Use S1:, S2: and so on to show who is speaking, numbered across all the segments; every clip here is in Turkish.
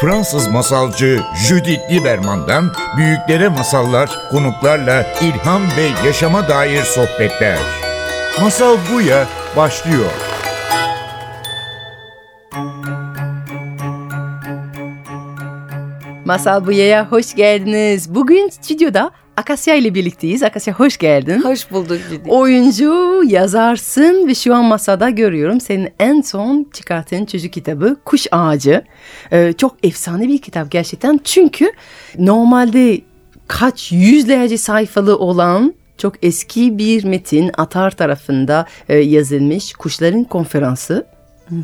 S1: Fransız masalcı Judith Lieberman'dan büyüklere masallar, konuklarla ilham ve yaşama dair sohbetler. Masal Buya başlıyor.
S2: Masal Buya'ya hoş geldiniz. Bugün stüdyoda Akasya ile birlikteyiz. Akasya hoş geldin.
S3: Hoş bulduk Cidi.
S2: Oyuncu, yazarsın ve şu an masada görüyorum senin en son çıkarttığın çocuk kitabı Kuş Ağacı. Ee, çok efsane bir kitap gerçekten. Çünkü normalde kaç yüzlerce sayfalı olan çok eski bir metin Atar tarafında e, yazılmış Kuşların Konferansı.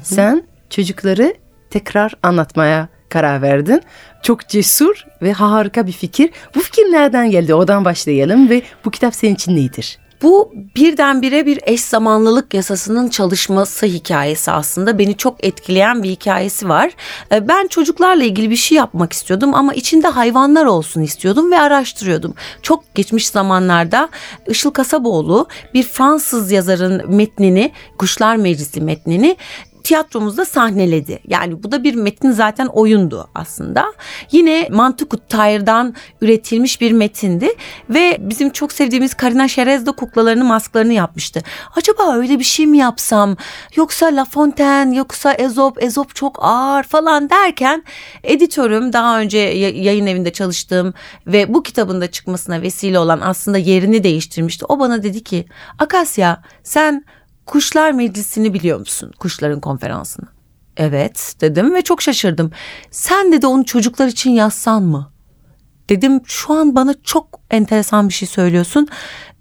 S2: Sen çocukları tekrar anlatmaya karar verdin. Çok cesur ve harika bir fikir. Bu fikir nereden geldi? Odan başlayalım ve bu kitap senin için nedir?
S3: Bu birdenbire bir eş zamanlılık yasasının çalışması hikayesi aslında. Beni çok etkileyen bir hikayesi var. Ee, Ben çocuklarla ilgili bir şey yapmak istiyordum ama içinde hayvanlar olsun istiyordum ve araştırıyordum. Çok geçmiş zamanlarda Işıl Kasaboğlu bir Fransız yazarın metnini, Kuşlar Meclisi metnini tiyatromuzda sahneledi. Yani bu da bir metin zaten oyundu aslında. Yine Mantukut Tahir'dan üretilmiş bir metindi ve bizim çok sevdiğimiz Karina Şerez de kuklalarını masklarını yapmıştı. Acaba öyle bir şey mi yapsam yoksa La Fontaine yoksa Ezop Ezop çok ağır falan derken editörüm daha önce ya- yayın evinde çalıştığım ve bu kitabın da çıkmasına vesile olan aslında yerini değiştirmişti. O bana dedi ki Akasya sen Kuşlar Meclisi'ni biliyor musun? Kuşların konferansını. Evet dedim ve çok şaşırdım. Sen dedi onu çocuklar için yazsan mı? Dedim şu an bana çok enteresan bir şey söylüyorsun.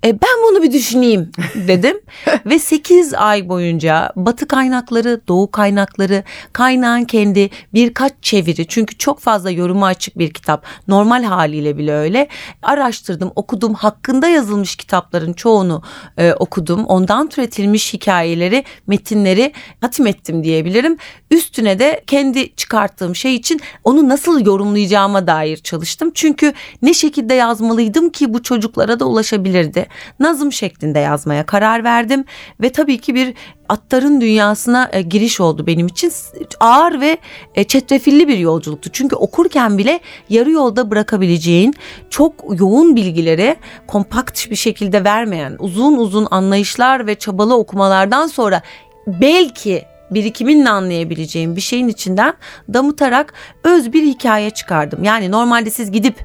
S3: E, ben bunu bir düşüneyim dedim. Ve 8 ay boyunca batı kaynakları, doğu kaynakları, kaynağın kendi birkaç çeviri. Çünkü çok fazla yoruma açık bir kitap. Normal haliyle bile öyle. Araştırdım, okudum. Hakkında yazılmış kitapların çoğunu e, okudum. Ondan türetilmiş hikayeleri, metinleri hatim ettim diyebilirim. Üstüne de kendi çıkarttığım şey için onu nasıl yorumlayacağıma dair çalıştım. Çünkü ne şekilde yazmalıydım ki bu çocuklara da ulaşabilirdi. Nazım şeklinde yazmaya karar verdim ve tabii ki bir atların dünyasına e, giriş oldu benim için. Ağır ve e, çetrefilli bir yolculuktu. Çünkü okurken bile yarı yolda bırakabileceğin çok yoğun bilgileri kompakt bir şekilde vermeyen uzun uzun anlayışlar ve çabalı okumalardan sonra belki birikiminle anlayabileceğim bir şeyin içinden damıtarak öz bir hikaye çıkardım. Yani normalde siz gidip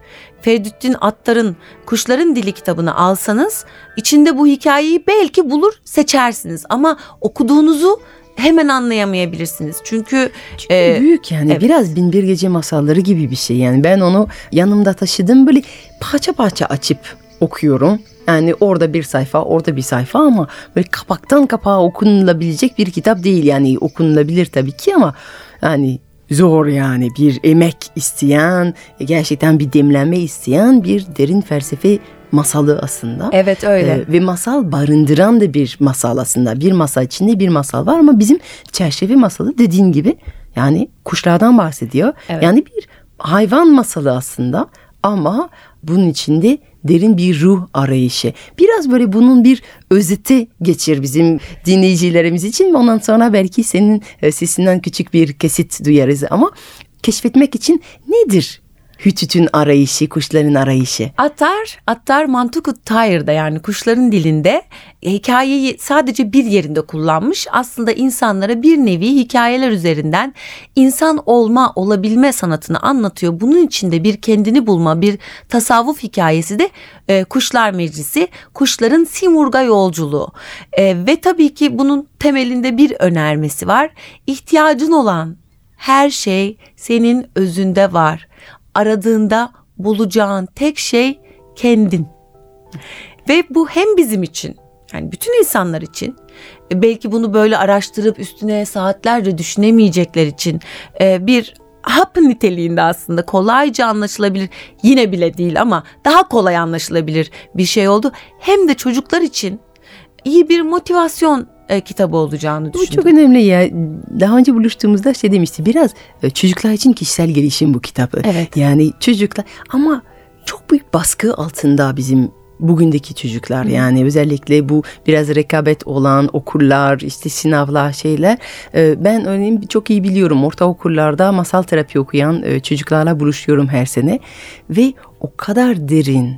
S3: Feridüddin Attar'ın Kuşların Dili kitabını alsanız içinde bu hikayeyi belki bulur seçersiniz ama okuduğunuzu hemen anlayamayabilirsiniz. Çünkü e,
S2: Büyük yani
S3: evet.
S2: biraz Binbir Gece masalları gibi bir şey. Yani ben onu yanımda taşıdım böyle parça parça açıp okuyorum. Yani orada bir sayfa, orada bir sayfa ama böyle kapaktan kapağa okunulabilecek bir kitap değil. Yani okunulabilir tabii ki ama yani zor yani bir emek isteyen, gerçekten bir demlenme isteyen bir derin felsefe masalı aslında.
S3: evet öyle.
S2: Ee, ve masal barındıran da bir masal aslında. Bir masal içinde bir masal var ama bizim çerçeve masalı dediğin gibi yani kuşlardan bahsediyor.
S3: Evet.
S2: Yani bir hayvan masalı aslında ama bunun içinde derin bir ruh arayışı. Biraz böyle bunun bir özeti geçir bizim dinleyicilerimiz için. Ondan sonra belki senin e, sesinden küçük bir kesit duyarız ama keşfetmek için nedir Hütüt'ün arayışı, kuşların arayışı?
S3: Attar, Attar Mantukut Tahir'de yani kuşların dilinde hikayeyi sadece bir yerinde kullanmış. Aslında insanlara bir nevi hikayeler üzerinden insan olma, olabilme sanatını anlatıyor. Bunun içinde bir kendini bulma, bir tasavvuf hikayesi de e, Kuşlar Meclisi, kuşların Simurg'a yolculuğu. E, ve tabii ki bunun temelinde bir önermesi var. İhtiyacın olan her şey senin özünde var. Aradığında bulacağın tek şey kendin. Ve bu hem bizim için yani bütün insanlar için e, belki bunu böyle araştırıp üstüne saatlerce düşünemeyecekler için e, bir hap niteliğinde aslında kolayca anlaşılabilir yine bile değil ama daha kolay anlaşılabilir bir şey oldu. Hem de çocuklar için iyi bir motivasyon e, kitabı olacağını
S2: Bu
S3: düşündüm.
S2: çok önemli ya. Daha önce buluştuğumuzda şey demişti. Biraz e, çocuklar için kişisel gelişim bu kitabı.
S3: Evet.
S2: Yani çocuklar ama çok büyük baskı altında bizim bugündeki çocuklar yani özellikle bu biraz rekabet olan okullar işte sınavlar şeyler e, ben örneğin çok iyi biliyorum ortaokullarda masal terapi okuyan e, çocuklarla buluşuyorum her sene ve o kadar derin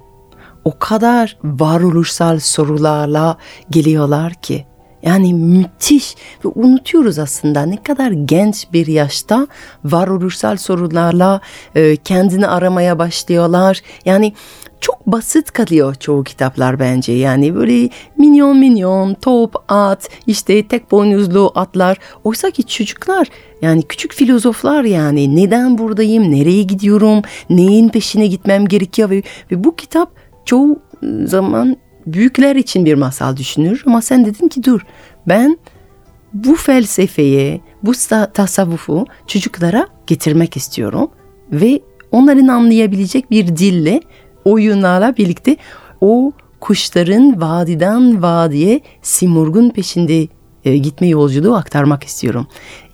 S2: o kadar varoluşsal sorularla geliyorlar ki yani müthiş ve unutuyoruz aslında ne kadar genç bir yaşta varoluşsal sorunlarla e, kendini aramaya başlıyorlar. Yani çok basit kalıyor çoğu kitaplar bence. Yani böyle minyon minyon, top, at, işte tek boynuzlu atlar. Oysa ki çocuklar yani küçük filozoflar yani neden buradayım, nereye gidiyorum, neyin peşine gitmem gerekiyor ve, ve bu kitap çoğu zaman büyükler için bir masal düşünür ama sen dedin ki dur ben bu felsefeyi, bu tasavvufu çocuklara getirmek istiyorum ve onların anlayabilecek bir dille oyunlarla birlikte o kuşların vadiden vadiye simurgun peşinde e, gitme yolculuğu aktarmak istiyorum.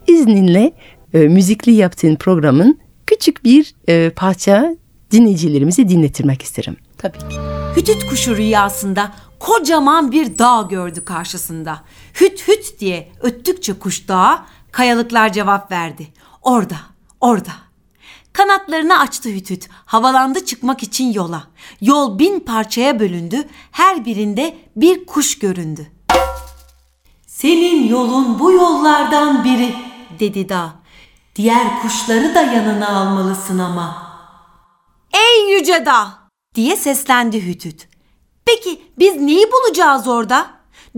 S2: İzninle e, müzikli yaptığın programın küçük bir e, parça dinleyicilerimizi dinletirmek isterim.
S3: Tabii ki. Hütüt kuşu rüyasında kocaman bir dağ gördü karşısında. Hüt hüt diye öttükçe kuş dağa kayalıklar cevap verdi. Orada, orada. Kanatlarını açtı hütüt, havalandı çıkmak için yola. Yol bin parçaya bölündü, her birinde bir kuş göründü. Senin yolun bu yollardan biri, dedi dağ. Diğer kuşları da yanına almalısın ama. Ey yüce dağ, diye seslendi hütüt. Peki biz neyi bulacağız orada?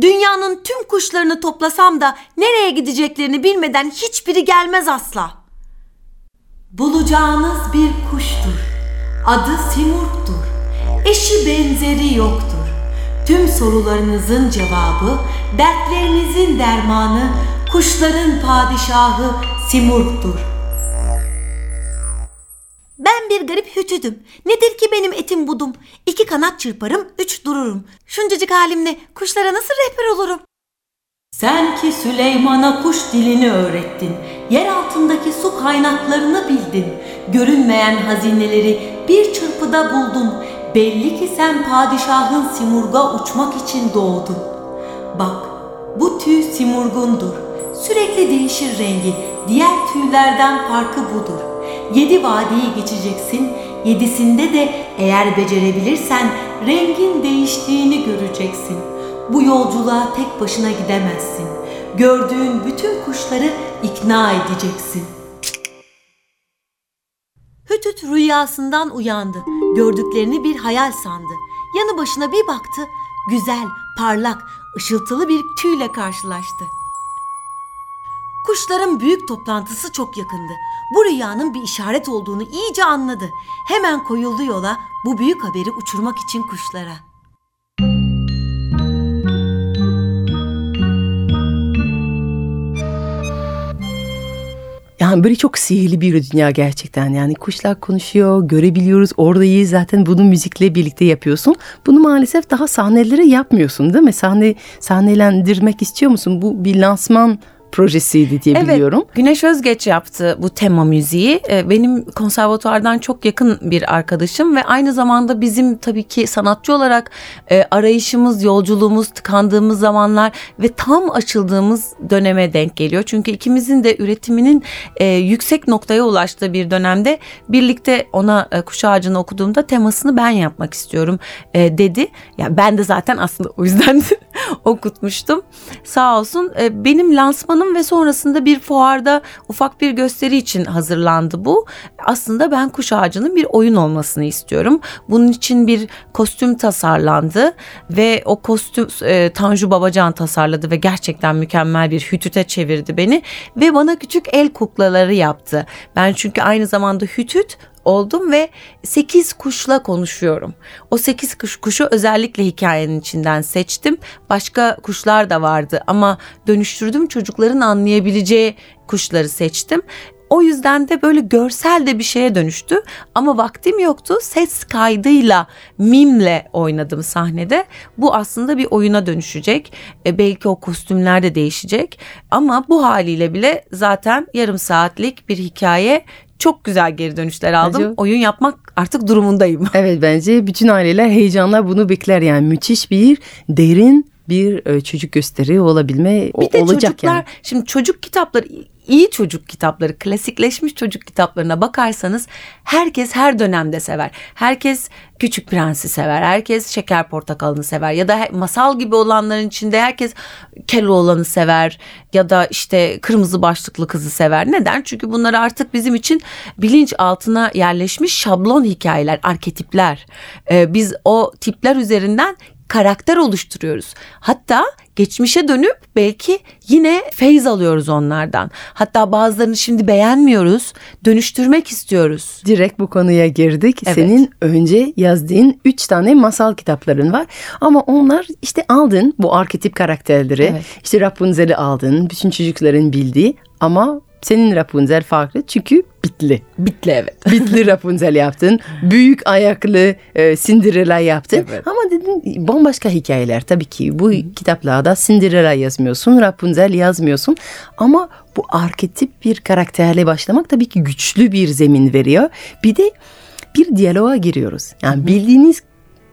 S3: Dünyanın tüm kuşlarını toplasam da nereye gideceklerini bilmeden hiçbiri gelmez asla. Bulacağınız bir kuştur. Adı Simurg'dur. Eşi benzeri yoktur. Tüm sorularınızın cevabı, dertlerinizin dermanı, kuşların padişahı Simurg'dur. Ben bir garip hütüdüm. Nedir ki benim etim budum? İki kanat çırparım, üç dururum. Şuncacık halimle kuşlara nasıl rehber olurum? Sen ki Süleyman'a kuş dilini öğrettin. Yer altındaki su kaynaklarını bildin. Görünmeyen hazineleri bir çırpıda buldun. Belli ki sen padişahın simurga uçmak için doğdun. Bak bu tüy simurgundur. Sürekli değişir rengi. Diğer tüylerden farkı budur. Yedi vadiyi geçeceksin. Yedisinde de eğer becerebilirsen rengin değiştiğini göreceksin. Bu yolculuğa tek başına gidemezsin. Gördüğün bütün kuşları ikna edeceksin. Hütüt rüyasından uyandı. Gördüklerini bir hayal sandı. Yanı başına bir baktı. Güzel, parlak, ışıltılı bir tüyle karşılaştı. Kuşların büyük toplantısı çok yakındı. Bu rüyanın bir işaret olduğunu iyice anladı. Hemen koyuldu yola bu büyük haberi uçurmak için kuşlara.
S2: Yani böyle çok sihirli bir dünya gerçekten. Yani kuşlar konuşuyor, görebiliyoruz, oradayız. Zaten bunu müzikle birlikte yapıyorsun. Bunu maalesef daha sahnelere yapmıyorsun değil mi? Sahne sahnelendirmek istiyor musun? Bu bir lansman projesiydi diye
S3: evet,
S2: biliyorum.
S3: Güneş Özgeç yaptı bu tema müziği. Ee, benim konservatuardan çok yakın bir arkadaşım ve aynı zamanda bizim tabii ki sanatçı olarak e, arayışımız, yolculuğumuz, tıkandığımız zamanlar ve tam açıldığımız döneme denk geliyor. Çünkü ikimizin de üretiminin e, yüksek noktaya ulaştığı bir dönemde birlikte ona e, kuş ağacını okuduğumda temasını ben yapmak istiyorum dedi. Ya ben de zaten aslında o yüzden okutmuştum. Sağ olsun benim lansmanım Hanım ve sonrasında bir fuarda ufak bir gösteri için hazırlandı bu. Aslında ben kuş ağacının bir oyun olmasını istiyorum. Bunun için bir kostüm tasarlandı ve o kostüm e, Tanju Babacan tasarladı ve gerçekten mükemmel bir hütüte çevirdi beni ve bana küçük el kuklaları yaptı. Ben çünkü aynı zamanda hütüt oldum ve 8 kuşla konuşuyorum. O 8 kuş, kuşu özellikle hikayenin içinden seçtim. Başka kuşlar da vardı ama dönüştürdüm çocukların anlayabileceği kuşları seçtim. O yüzden de böyle görsel de bir şeye dönüştü. Ama vaktim yoktu. Ses kaydıyla, mimle oynadım sahnede. Bu aslında bir oyuna dönüşecek. E, belki o kostümler de değişecek. Ama bu haliyle bile zaten yarım saatlik bir hikaye çok güzel geri dönüşler aldım.
S2: Acaba-
S3: Oyun yapmak artık durumundayım.
S2: Evet bence bütün aileler heyecanla bunu bekler yani müthiş bir derin bir e, çocuk gösteri olabilme
S3: Bir de
S2: olacak
S3: çocuklar
S2: yani.
S3: şimdi çocuk kitapları iyi çocuk kitapları klasikleşmiş çocuk kitaplarına bakarsanız herkes her dönemde sever. Herkes Küçük Prens'i sever. Herkes Şeker Portakalını sever. Ya da masal gibi olanların içinde herkes Keloğlan'ı sever. Ya da işte Kırmızı Başlıklı Kızı sever. Neden? Çünkü bunlar artık bizim için bilinç altına yerleşmiş şablon hikayeler, arketipler. Ee, biz o tipler üzerinden karakter oluşturuyoruz. Hatta geçmişe dönüp belki yine feyz alıyoruz onlardan. Hatta bazılarını şimdi beğenmiyoruz, dönüştürmek istiyoruz.
S2: Direkt bu konuya girdik.
S3: Evet.
S2: Senin önce yazdığın üç tane masal kitapların var. Ama onlar işte aldın bu arketip karakterleri.
S3: Evet.
S2: İşte Rapunzel'i aldın. Bütün çocukların bildiği ama senin Rapunzel farklı çünkü bitli.
S3: Bitli evet.
S2: Bitli Rapunzel yaptın. Büyük ayaklı e, Cinderella yaptın.
S3: Evet.
S2: Ama dedin bambaşka hikayeler tabii ki. Bu kitaplarda Cinderella yazmıyorsun, Rapunzel yazmıyorsun. Ama bu arketip bir karakterle başlamak tabii ki güçlü bir zemin veriyor. Bir de bir diyaloğa giriyoruz. Yani bildiğiniz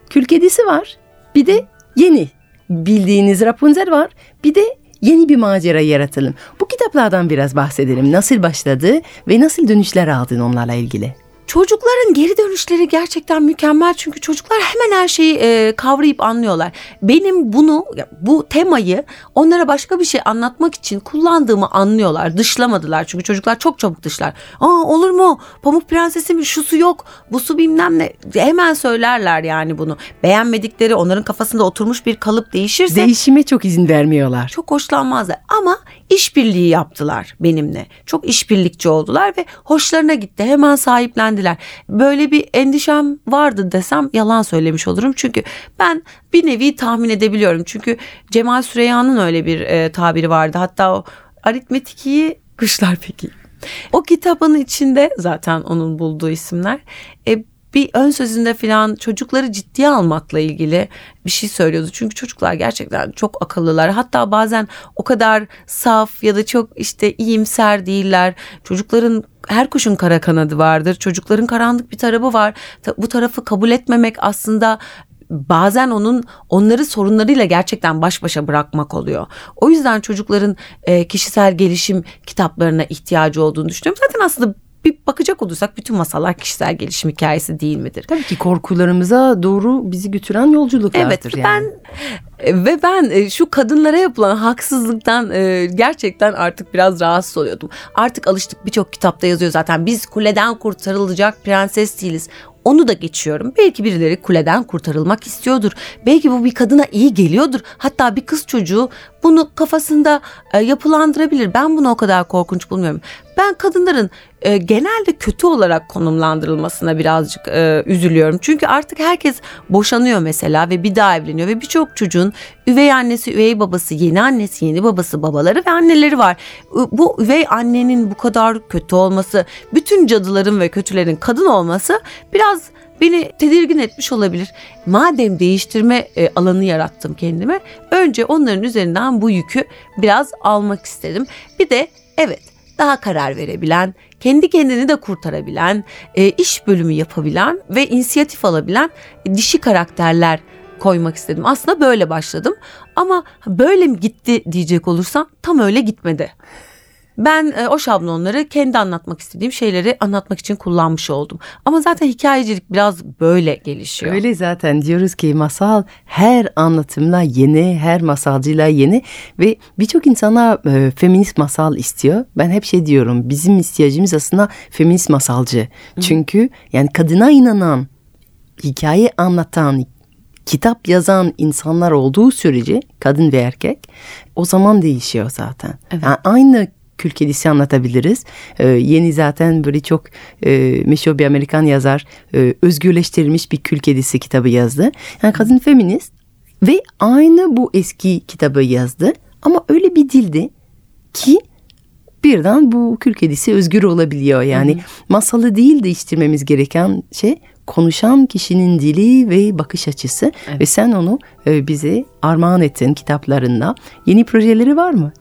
S2: kül kedisi var. Bir de yeni bildiğiniz Rapunzel var. Bir de yeni bir macera yaratalım. Bu kitaplardan biraz bahsedelim. Nasıl başladı ve nasıl dönüşler aldın onlarla ilgili?
S3: Çocukların geri dönüşleri gerçekten mükemmel çünkü çocuklar hemen her şeyi e, kavrayıp anlıyorlar. Benim bunu bu temayı onlara başka bir şey anlatmak için kullandığımı anlıyorlar. Dışlamadılar çünkü çocuklar çok çabuk dışlar. Aa olur mu? Pamuk Prensesi'min şu su yok. Bu su bilmem ne. Hemen söylerler yani bunu. Beğenmedikleri onların kafasında oturmuş bir kalıp değişirse
S2: Değişime çok izin vermiyorlar.
S3: çok hoşlanmazlar ama işbirliği yaptılar benimle. Çok işbirlikçi oldular ve hoşlarına gitti. Hemen sahiplendiler. Böyle bir endişem vardı desem yalan söylemiş olurum. Çünkü ben bir nevi tahmin edebiliyorum. Çünkü Cemal Süreyya'nın öyle bir e, tabiri vardı. Hatta o aritmetik iyi kuşlar peki. O kitabın içinde zaten onun bulduğu isimler. E, bir ön sözünde falan çocukları ciddiye almakla ilgili bir şey söylüyordu. Çünkü çocuklar gerçekten çok akıllılar. Hatta bazen o kadar saf ya da çok işte iyimser değiller. Çocukların her kuşun kara kanadı vardır. Çocukların karanlık bir tarafı var. Bu tarafı kabul etmemek aslında bazen onun onları sorunlarıyla gerçekten baş başa bırakmak oluyor. O yüzden çocukların e, kişisel gelişim kitaplarına ihtiyacı olduğunu düşünüyorum. Zaten aslında bir bakacak olursak bütün masallar kişisel gelişim hikayesi değil midir?
S2: Tabii ki korkularımıza doğru bizi götüren yolculuklardır
S3: Evet
S2: yani.
S3: ben e, ve ben e, şu kadınlara yapılan haksızlıktan e, gerçekten artık biraz rahatsız oluyordum. Artık alıştık birçok kitapta yazıyor zaten biz kuleden kurtarılacak prenses değiliz. Onu da geçiyorum. Belki birileri kuleden kurtarılmak istiyordur. Belki bu bir kadına iyi geliyordur. Hatta bir kız çocuğu bunu kafasında yapılandırabilir. Ben bunu o kadar korkunç bulmuyorum. Ben kadınların e, genelde kötü olarak konumlandırılmasına birazcık e, üzülüyorum. Çünkü artık herkes boşanıyor mesela ve bir daha evleniyor ve birçok çocuğun üvey annesi, üvey babası, yeni annesi, yeni babası, babaları ve anneleri var. Bu üvey annenin bu kadar kötü olması, bütün cadıların ve kötülerin kadın olması biraz beni tedirgin etmiş olabilir. Madem değiştirme e, alanı yarattım kendime, önce onların üzerinden bu yükü biraz almak istedim. Bir de evet daha karar verebilen, kendi kendini de kurtarabilen, e, iş bölümü yapabilen ve inisiyatif alabilen dişi karakterler koymak istedim. Aslında böyle başladım ama böyle mi gitti diyecek olursam tam öyle gitmedi. Ben e, o şablonları kendi anlatmak istediğim şeyleri anlatmak için kullanmış oldum. Ama zaten hikayecilik biraz böyle gelişiyor.
S2: Öyle zaten diyoruz ki masal her anlatımla yeni, her masalcıyla yeni ve birçok insana e, feminist masal istiyor. Ben hep şey diyorum, bizim ihtiyacımız aslında feminist masalcı. Çünkü yani kadına inanan, hikaye anlatan, kitap yazan insanlar olduğu sürece kadın ve erkek o zaman değişiyor zaten.
S3: Evet.
S2: Yani aynı kül kedisi anlatabiliriz. Ee, yeni zaten böyle çok e, meşhur bir Amerikan yazar e, özgürleştirilmiş bir kül kedisi kitabı yazdı. Yani kadın feminist ve aynı bu eski kitabı yazdı ama öyle bir dildi ki birden bu kül kedisi özgür olabiliyor. Yani masalı değil değiştirmemiz gereken şey konuşan kişinin dili ve bakış açısı ve sen onu e, bize armağan ettin kitaplarında. Yeni projeleri var mı?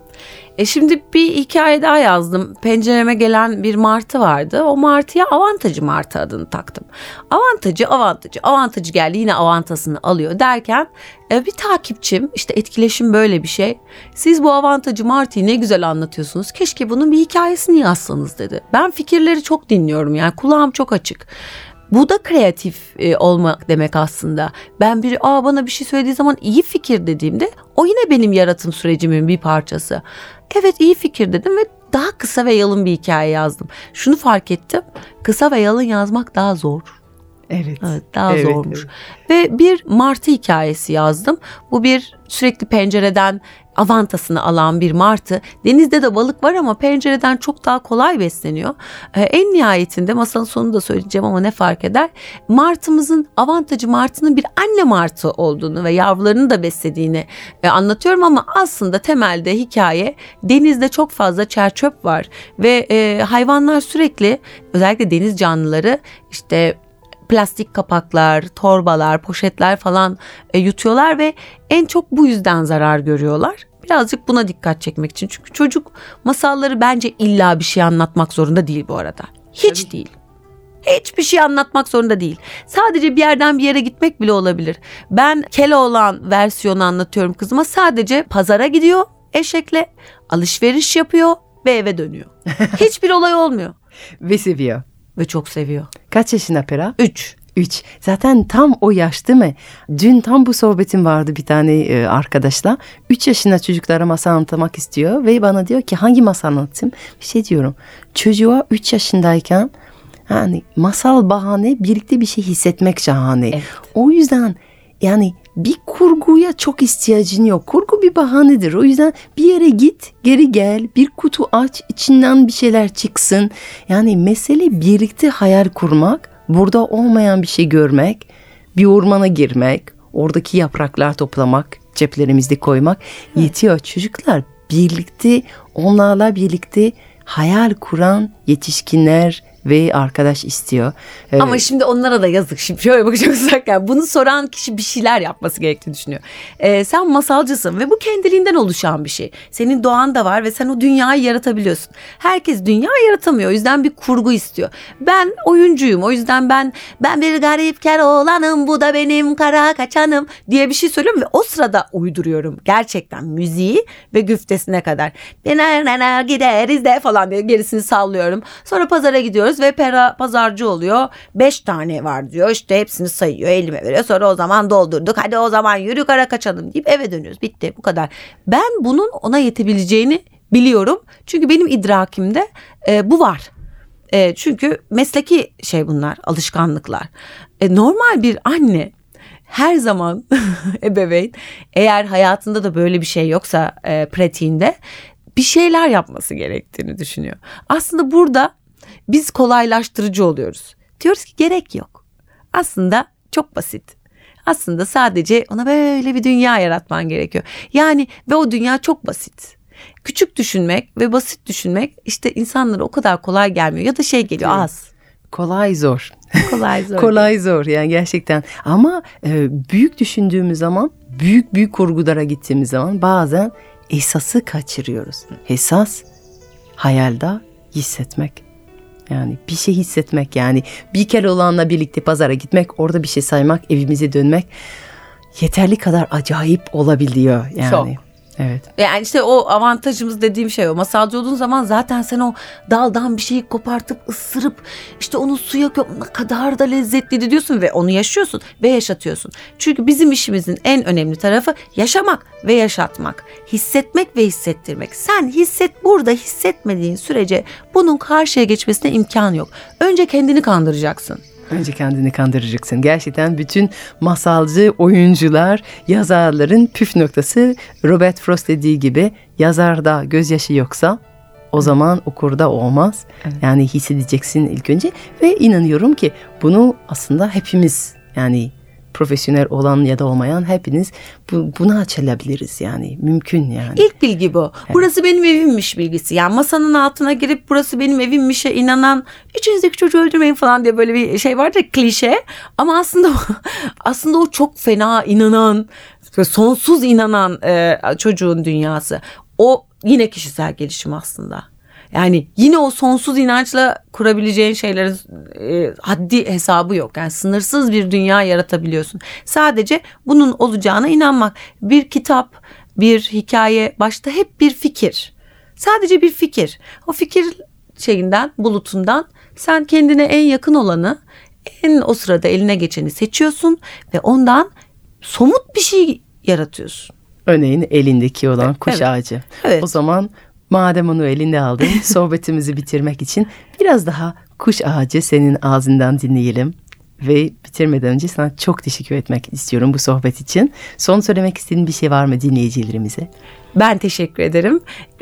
S3: E şimdi bir hikaye daha yazdım. Pencereme gelen bir martı vardı. O martıya avantajı martı adını taktım. Avantajı avantajı avantajı geldi yine avantasını alıyor derken e, bir takipçim işte etkileşim böyle bir şey. Siz bu avantajı martıyı ne güzel anlatıyorsunuz. Keşke bunun bir hikayesini yazsanız dedi. Ben fikirleri çok dinliyorum yani kulağım çok açık. Bu da kreatif e, olmak demek aslında. Ben bir aa bana bir şey söylediği zaman iyi fikir dediğimde o yine benim yaratım sürecimin bir parçası. Evet iyi fikir dedim ve daha kısa ve yalın bir hikaye yazdım. Şunu fark ettim. Kısa ve yalın yazmak daha zor.
S2: Evet.
S3: Evet, daha
S2: Evet,
S3: zormuş. Ve bir martı hikayesi yazdım. Bu bir sürekli pencereden avantasını alan bir martı. Denizde de balık var ama pencereden çok daha kolay besleniyor. Ee, en nihayetinde masalın sonunu da söyleyeceğim ama ne fark eder? Martımızın avantajı martının bir anne martı olduğunu ve yavrularını da beslediğini e, anlatıyorum ama aslında temelde hikaye denizde çok fazla çerçöp var ve e, hayvanlar sürekli özellikle deniz canlıları işte plastik kapaklar, torbalar, poşetler falan e, yutuyorlar ve en çok bu yüzden zarar görüyorlar. Birazcık buna dikkat çekmek için. Çünkü çocuk masalları bence illa bir şey anlatmak zorunda değil bu arada. Hiç değil. Hiçbir şey anlatmak zorunda değil. Sadece bir yerden bir yere gitmek bile olabilir. Ben Keloğlan versiyonu anlatıyorum kızıma. Sadece pazara gidiyor eşekle, alışveriş yapıyor ve eve dönüyor. Hiçbir olay olmuyor.
S2: Ve seviyor.
S3: Ve çok seviyor.
S2: Kaç yaşında Pera?
S3: Üç.
S2: 3. Zaten tam o yaş değil mi? Dün tam bu sohbetim vardı bir tane e, arkadaşla. 3 yaşında çocuklara masal anlatmak istiyor ve bana diyor ki hangi masal anlatayım? Bir şey diyorum. Çocuğa 3 yaşındayken hani masal bahane birlikte bir şey hissetmek şahane.
S3: Evet.
S2: O yüzden yani bir kurguya çok ihtiyacın yok. Kurgu bir bahanedir. O yüzden bir yere git, geri gel, bir kutu aç, içinden bir şeyler çıksın. Yani mesele birlikte hayal kurmak, burada olmayan bir şey görmek, bir ormana girmek, oradaki yapraklar toplamak, ceplerimizde koymak yetiyor. Çocuklar birlikte, onlarla birlikte hayal kuran yetişkinler ve arkadaş istiyor. Ee,
S3: Ama şimdi onlara da yazık. Şimdi şöyle bakacak olursak yani bunu soran kişi bir şeyler yapması gerektiğini düşünüyor. Ee, sen masalcısın ve bu kendiliğinden oluşan bir şey. Senin doğan da var ve sen o dünyayı yaratabiliyorsun. Herkes dünya yaratamıyor. O yüzden bir kurgu istiyor. Ben oyuncuyum. O yüzden ben ben bir garip olanım bu da benim kara kaçanım diye bir şey söylüyorum ve o sırada uyduruyorum. Gerçekten müziği ve güftesine kadar. Nene gideriz de falan diye gerisini sallıyorum. Sonra pazara gidiyoruz ve Pera pazarcı oluyor. Beş tane var diyor. İşte hepsini sayıyor. Elime veriyor. Sonra o zaman doldurduk. Hadi o zaman yürü kara kaçalım deyip eve dönüyoruz. Bitti bu kadar. Ben bunun ona yetebileceğini biliyorum. Çünkü benim idrakimde e, bu var. E, çünkü mesleki şey bunlar, alışkanlıklar. E, normal bir anne her zaman ebeveyn eğer hayatında da böyle bir şey yoksa e, pratiğinde bir şeyler yapması gerektiğini düşünüyor. Aslında burada biz kolaylaştırıcı oluyoruz. Diyoruz ki gerek yok. Aslında çok basit. Aslında sadece ona böyle bir dünya yaratman gerekiyor. Yani ve o dünya çok basit. Küçük düşünmek ve basit düşünmek işte insanlara o kadar kolay gelmiyor ya da şey geliyor
S2: Evet.
S3: az.
S2: kolay zor.
S3: Kolay zor.
S2: Kolay zor yani gerçekten. Ama e, büyük düşündüğümüz zaman, büyük büyük kurgulara gittiğimiz zaman bazen esası kaçırıyoruz. Esas hayalde hissetmek. Yani bir şey hissetmek yani bir kere olanla birlikte pazara gitmek, orada bir şey saymak, evimize dönmek yeterli kadar acayip olabiliyor yani.
S3: Çok.
S2: Evet.
S3: Yani işte o avantajımız dediğim şey o. Masalcı olduğun zaman zaten sen o daldan bir şeyi kopartıp ısırıp işte onu suya ne kadar da lezzetliydi diyorsun ve onu yaşıyorsun ve yaşatıyorsun. Çünkü bizim işimizin en önemli tarafı yaşamak ve yaşatmak. Hissetmek ve hissettirmek. Sen hisset burada hissetmediğin sürece bunun karşıya geçmesine imkan yok. Önce kendini kandıracaksın.
S2: Önce kendini kandıracaksın. Gerçekten bütün masalcı oyuncular, yazarların püf noktası Robert Frost dediği gibi yazarda gözyaşı yoksa o zaman okurda olmaz. Yani hissedeceksin ilk önce ve inanıyorum ki bunu aslında hepimiz yani profesyonel olan ya da olmayan hepiniz bu, buna açılabiliriz yani mümkün yani.
S3: İlk bilgi bu. Burası benim evimmiş bilgisi. Yani masanın altına girip burası benim evimmişe inanan içinizdeki çocuğu öldürmeyin falan diye böyle bir şey vardır ya, klişe. Ama aslında aslında o çok fena inanan, sonsuz inanan e, çocuğun dünyası. O
S4: yine kişisel gelişim aslında. Yani yine o sonsuz inançla kurabileceğin şeylerin e, haddi hesabı yok. Yani sınırsız bir dünya yaratabiliyorsun. Sadece bunun olacağına inanmak. Bir kitap, bir hikaye başta hep bir fikir. Sadece bir fikir. O fikir şeyinden, bulutundan sen kendine en yakın olanı, en o sırada eline geçeni seçiyorsun ve ondan somut bir şey yaratıyorsun.
S2: Örneğin elindeki olan kuş
S4: Evet.
S2: ağacı.
S4: Evet.
S2: O zaman madem onu elinde aldın sohbetimizi bitirmek için biraz daha kuş ağacı senin ağzından dinleyelim. Ve bitirmeden önce sana çok teşekkür etmek istiyorum bu sohbet için. Son söylemek istediğin bir şey var mı dinleyicilerimize?
S4: Ben teşekkür ederim.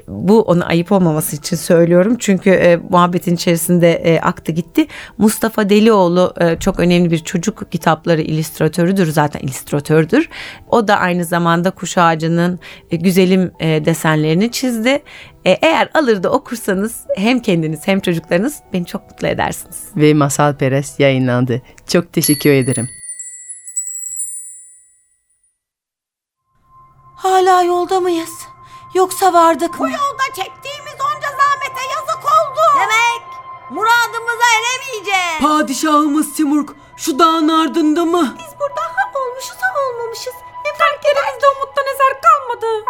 S4: Bu ona ayıp olmaması için söylüyorum. Çünkü e, muhabbetin içerisinde e, aktı gitti. Mustafa Delioğlu e, çok önemli bir çocuk kitapları illüstratörüdür. Zaten illüstratördür. O da aynı zamanda kuş ağacının e, güzelim e, desenlerini çizdi. E, eğer alır da okursanız hem kendiniz hem çocuklarınız beni çok mutlu edersiniz.
S2: Ve Masal Perest yayınlandı. Çok teşekkür ederim.
S3: Hala yolda mıyız? Yoksa vardık mı?
S5: Bu yolda çektiğimiz onca zahmete yazık oldu. Demek muradımıza eremeyeceğiz.
S3: Padişahımız Timurg şu dağın ardında mı?
S5: Biz burada ha olmuşuz ha olmamışız. Ne fark elimizde umuttan eser kalmadı.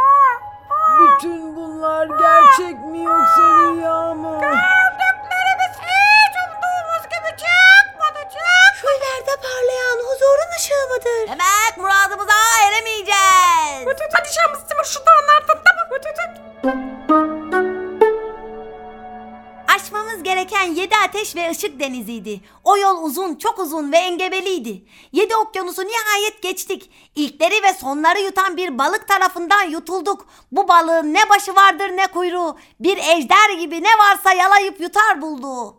S3: Bütün bunlar gerçek mi yoksa rüya mı?
S5: Gördüklerimiz hiç umduğumuz gibi çıkmadı çık. Şu ileride parlayan huzurun ışığı mıdır? Demek muradımıza ateş ve ışık deniziydi. O yol uzun, çok uzun ve engebeliydi. Yedi okyanusu nihayet geçtik. İlkleri ve sonları yutan bir balık tarafından yutulduk. Bu balığın ne başı vardır ne kuyruğu. Bir ejder gibi ne varsa yalayıp yutar buldu.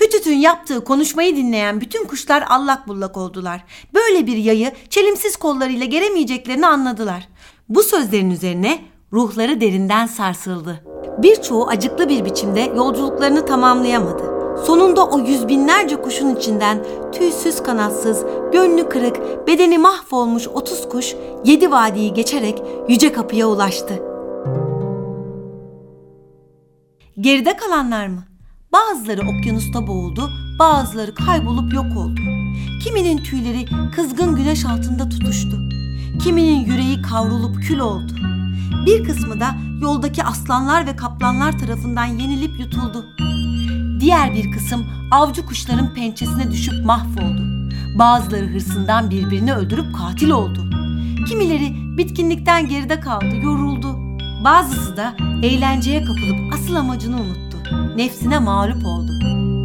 S3: Hütüt'ün yaptığı konuşmayı dinleyen bütün kuşlar allak bullak oldular. Böyle bir yayı çelimsiz kollarıyla geremeyeceklerini anladılar. Bu sözlerin üzerine ruhları derinden sarsıldı. Birçoğu acıklı bir biçimde yolculuklarını tamamlayamadı. Sonunda o yüz binlerce kuşun içinden tüysüz kanatsız, gönlü kırık, bedeni mahvolmuş 30 kuş yedi vadiyi geçerek yüce kapıya ulaştı. Geride kalanlar mı? Bazıları okyanusta boğuldu, bazıları kaybolup yok oldu. Kiminin tüyleri kızgın güneş altında tutuştu. Kiminin yüreği kavrulup kül oldu. Bir kısmı da yoldaki aslanlar ve kaplanlar tarafından yenilip yutuldu. Diğer bir kısım avcı kuşların pençesine düşüp mahvoldu. Bazıları hırsından birbirini öldürüp katil oldu. Kimileri bitkinlikten geride kaldı, yoruldu. Bazısı da eğlenceye kapılıp asıl amacını unuttu. Nefsine mağlup oldu.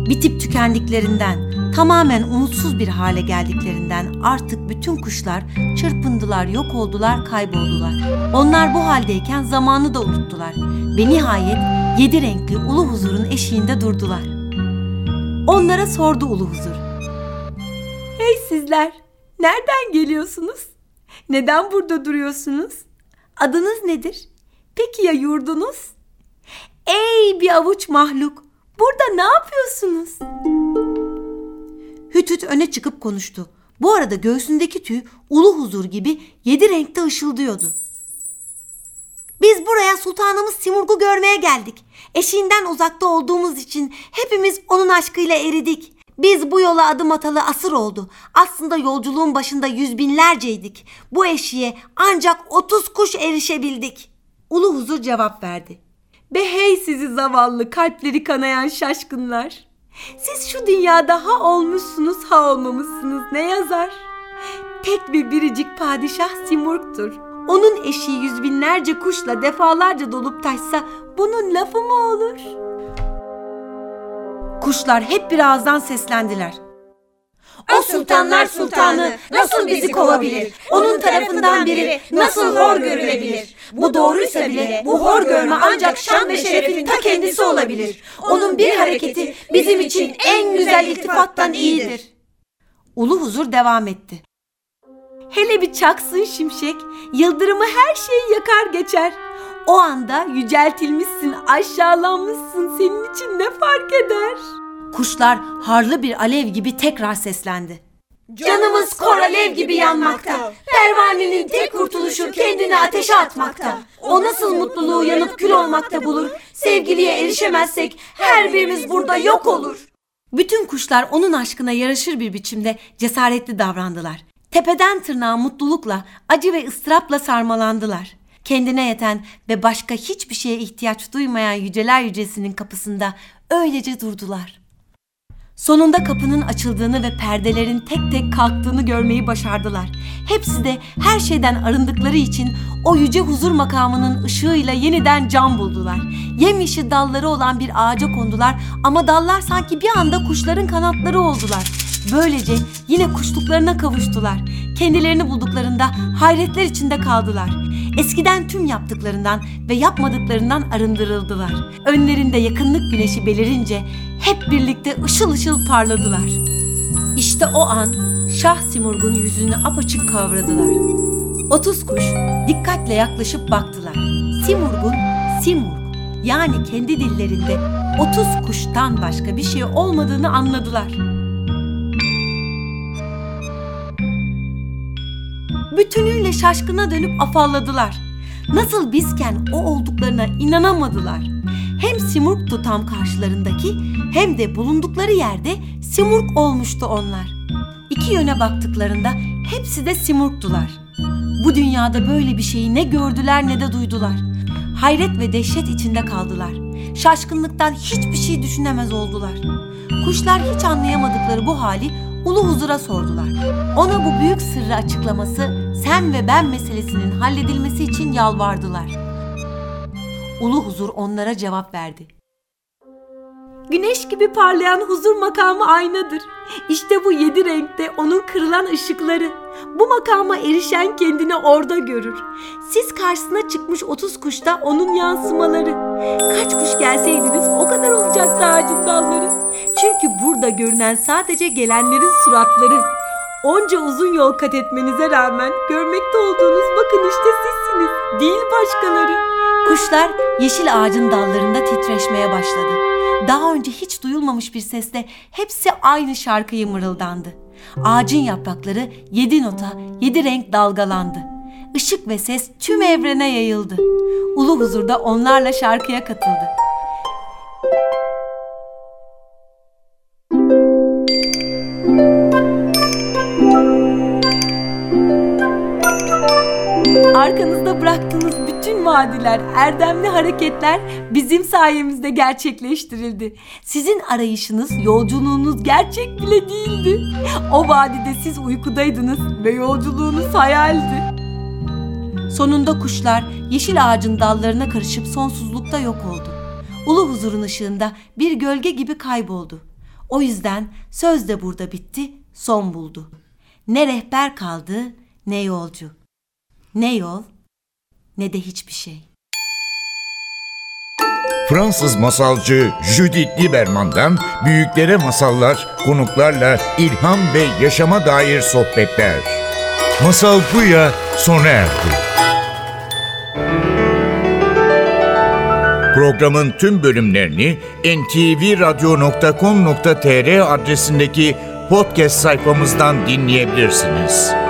S3: Bitip tükendiklerinden, tamamen umutsuz bir hale geldiklerinden artık bütün kuşlar çırpındılar, yok oldular, kayboldular. Onlar bu haldeyken zamanı da unuttular ve nihayet yedi renkli ulu huzurun eşiğinde durdular. Onlara sordu ulu huzur. Hey sizler, nereden geliyorsunuz? Neden burada duruyorsunuz? Adınız nedir? Peki ya yurdunuz? Ey bir avuç mahluk, burada ne yapıyorsunuz? Hütüt öne çıkıp konuştu. Bu arada göğsündeki tüy ulu huzur gibi yedi renkte ışıldıyordu. Biz buraya sultanımız Simurg'u görmeye geldik. Eşiğinden uzakta olduğumuz için hepimiz onun aşkıyla eridik. Biz bu yola adım atalı asır oldu. Aslında yolculuğun başında yüz binlerceydik. Bu eşiğe ancak otuz kuş erişebildik. Ulu huzur cevap verdi. Be hey sizi zavallı kalpleri kanayan şaşkınlar. Siz şu dünyada ha olmuşsunuz ha olmamışsınız ne yazar? Tek bir biricik padişah Simurg'tur. Onun eşiği yüz binlerce kuşla defalarca dolup taşsa bunun lafı mı olur? Kuşlar hep bir ağızdan seslendiler.
S5: Sultanlar sultanı nasıl bizi kovabilir? Onun tarafından biri nasıl hor görülebilir? Bu doğruysa bile bu hor görme ancak şan ve şerefin ta kendisi olabilir. Onun bir hareketi bizim için en güzel iltifattan iyidir.
S3: Ulu huzur devam etti. Hele bir çaksın şimşek, yıldırımı her şeyi yakar geçer. O anda yüceltilmişsin, aşağılanmışsın, senin için ne fark eder? Kuşlar harlı bir alev gibi tekrar seslendi. Canımız kor alev gibi yanmakta. Pervanenin tek kurtuluşu kendini ateşe atmakta. O nasıl mutluluğu yanıp kül olmakta bulur. Sevgiliye erişemezsek her birimiz burada yok olur. Bütün kuşlar onun aşkına yaraşır bir biçimde cesaretli davrandılar. Tepeden tırnağa mutlulukla, acı ve ıstırapla sarmalandılar. Kendine yeten ve başka hiçbir şeye ihtiyaç duymayan yüceler yücesinin kapısında öylece durdular. Sonunda kapının açıldığını ve perdelerin tek tek kalktığını görmeyi başardılar. Hepsi de her şeyden arındıkları için o yüce huzur makamının ışığıyla yeniden can buldular. Yemyeşil dalları olan bir ağaca kondular ama dallar sanki bir anda kuşların kanatları oldular. Böylece yine kuşluklarına kavuştular. Kendilerini bulduklarında hayretler içinde kaldılar. Eskiden tüm yaptıklarından ve yapmadıklarından arındırıldılar. Önlerinde yakınlık güneşi belirince hep birlikte ışıl ışıl parladılar. İşte o an Şah Simurg'un yüzünü apaçık kavradılar. Otuz kuş dikkatle yaklaşıp baktılar. Simurg'un Simurg yani kendi dillerinde otuz kuştan başka bir şey olmadığını anladılar. Bütünüyle şaşkına dönüp afalladılar. Nasıl bizken o olduklarına inanamadılar. Hem Simurg tutam karşılarındaki hem de bulundukları yerde Simurg olmuştu onlar. İki yöne baktıklarında hepsi de Simurg'dular. Bu dünyada böyle bir şeyi ne gördüler ne de duydular. Hayret ve dehşet içinde kaldılar. Şaşkınlıktan hiçbir şey düşünemez oldular. Kuşlar hiç anlayamadıkları bu hali ulu huzura sordular. Ona bu büyük sırrı açıklaması, sen ve ben meselesinin halledilmesi için yalvardılar. Ulu huzur onlara cevap verdi. Güneş gibi parlayan huzur makamı aynadır. İşte bu yedi renkte onun kırılan ışıkları. Bu makama erişen kendini orada görür. Siz karşısına çıkmış otuz kuşta onun yansımaları. Kaç kuş gelseydiniz o kadar olacaktı ağacın dalları. Çünkü burada görünen sadece gelenlerin suratları. Onca uzun yol kat etmenize rağmen görmekte olduğunuz bakın işte sizsiniz. Değil başkaları. Kuşlar yeşil ağacın dallarında titreşmeye başladı. Daha önce hiç duyulmamış bir sesle hepsi aynı şarkıyı mırıldandı. Ağacın yaprakları yedi nota, yedi renk dalgalandı. Işık ve ses tüm evrene yayıldı. Ulu huzurda onlarla şarkıya katıldı. Arkanızda bıraktığınız bütün vaadiler, erdemli hareketler bizim sayemizde gerçekleştirildi. Sizin arayışınız, yolculuğunuz gerçek bile değildi. O vadide siz uykudaydınız ve yolculuğunuz hayaldi. Sonunda kuşlar yeşil ağacın dallarına karışıp sonsuzlukta yok oldu. Ulu huzurun ışığında bir gölge gibi kayboldu. O yüzden söz de burada bitti, son buldu. Ne rehber kaldı, ne yolcu. Ne yol, ne de hiçbir şey.
S1: Fransız masalcı Judith Lieberman'dan büyüklere masallar, konuklarla ilham ve yaşama dair sohbetler. Masal Buya sona erdi. Programın tüm bölümlerini ntvradio.com.tr adresindeki podcast sayfamızdan dinleyebilirsiniz.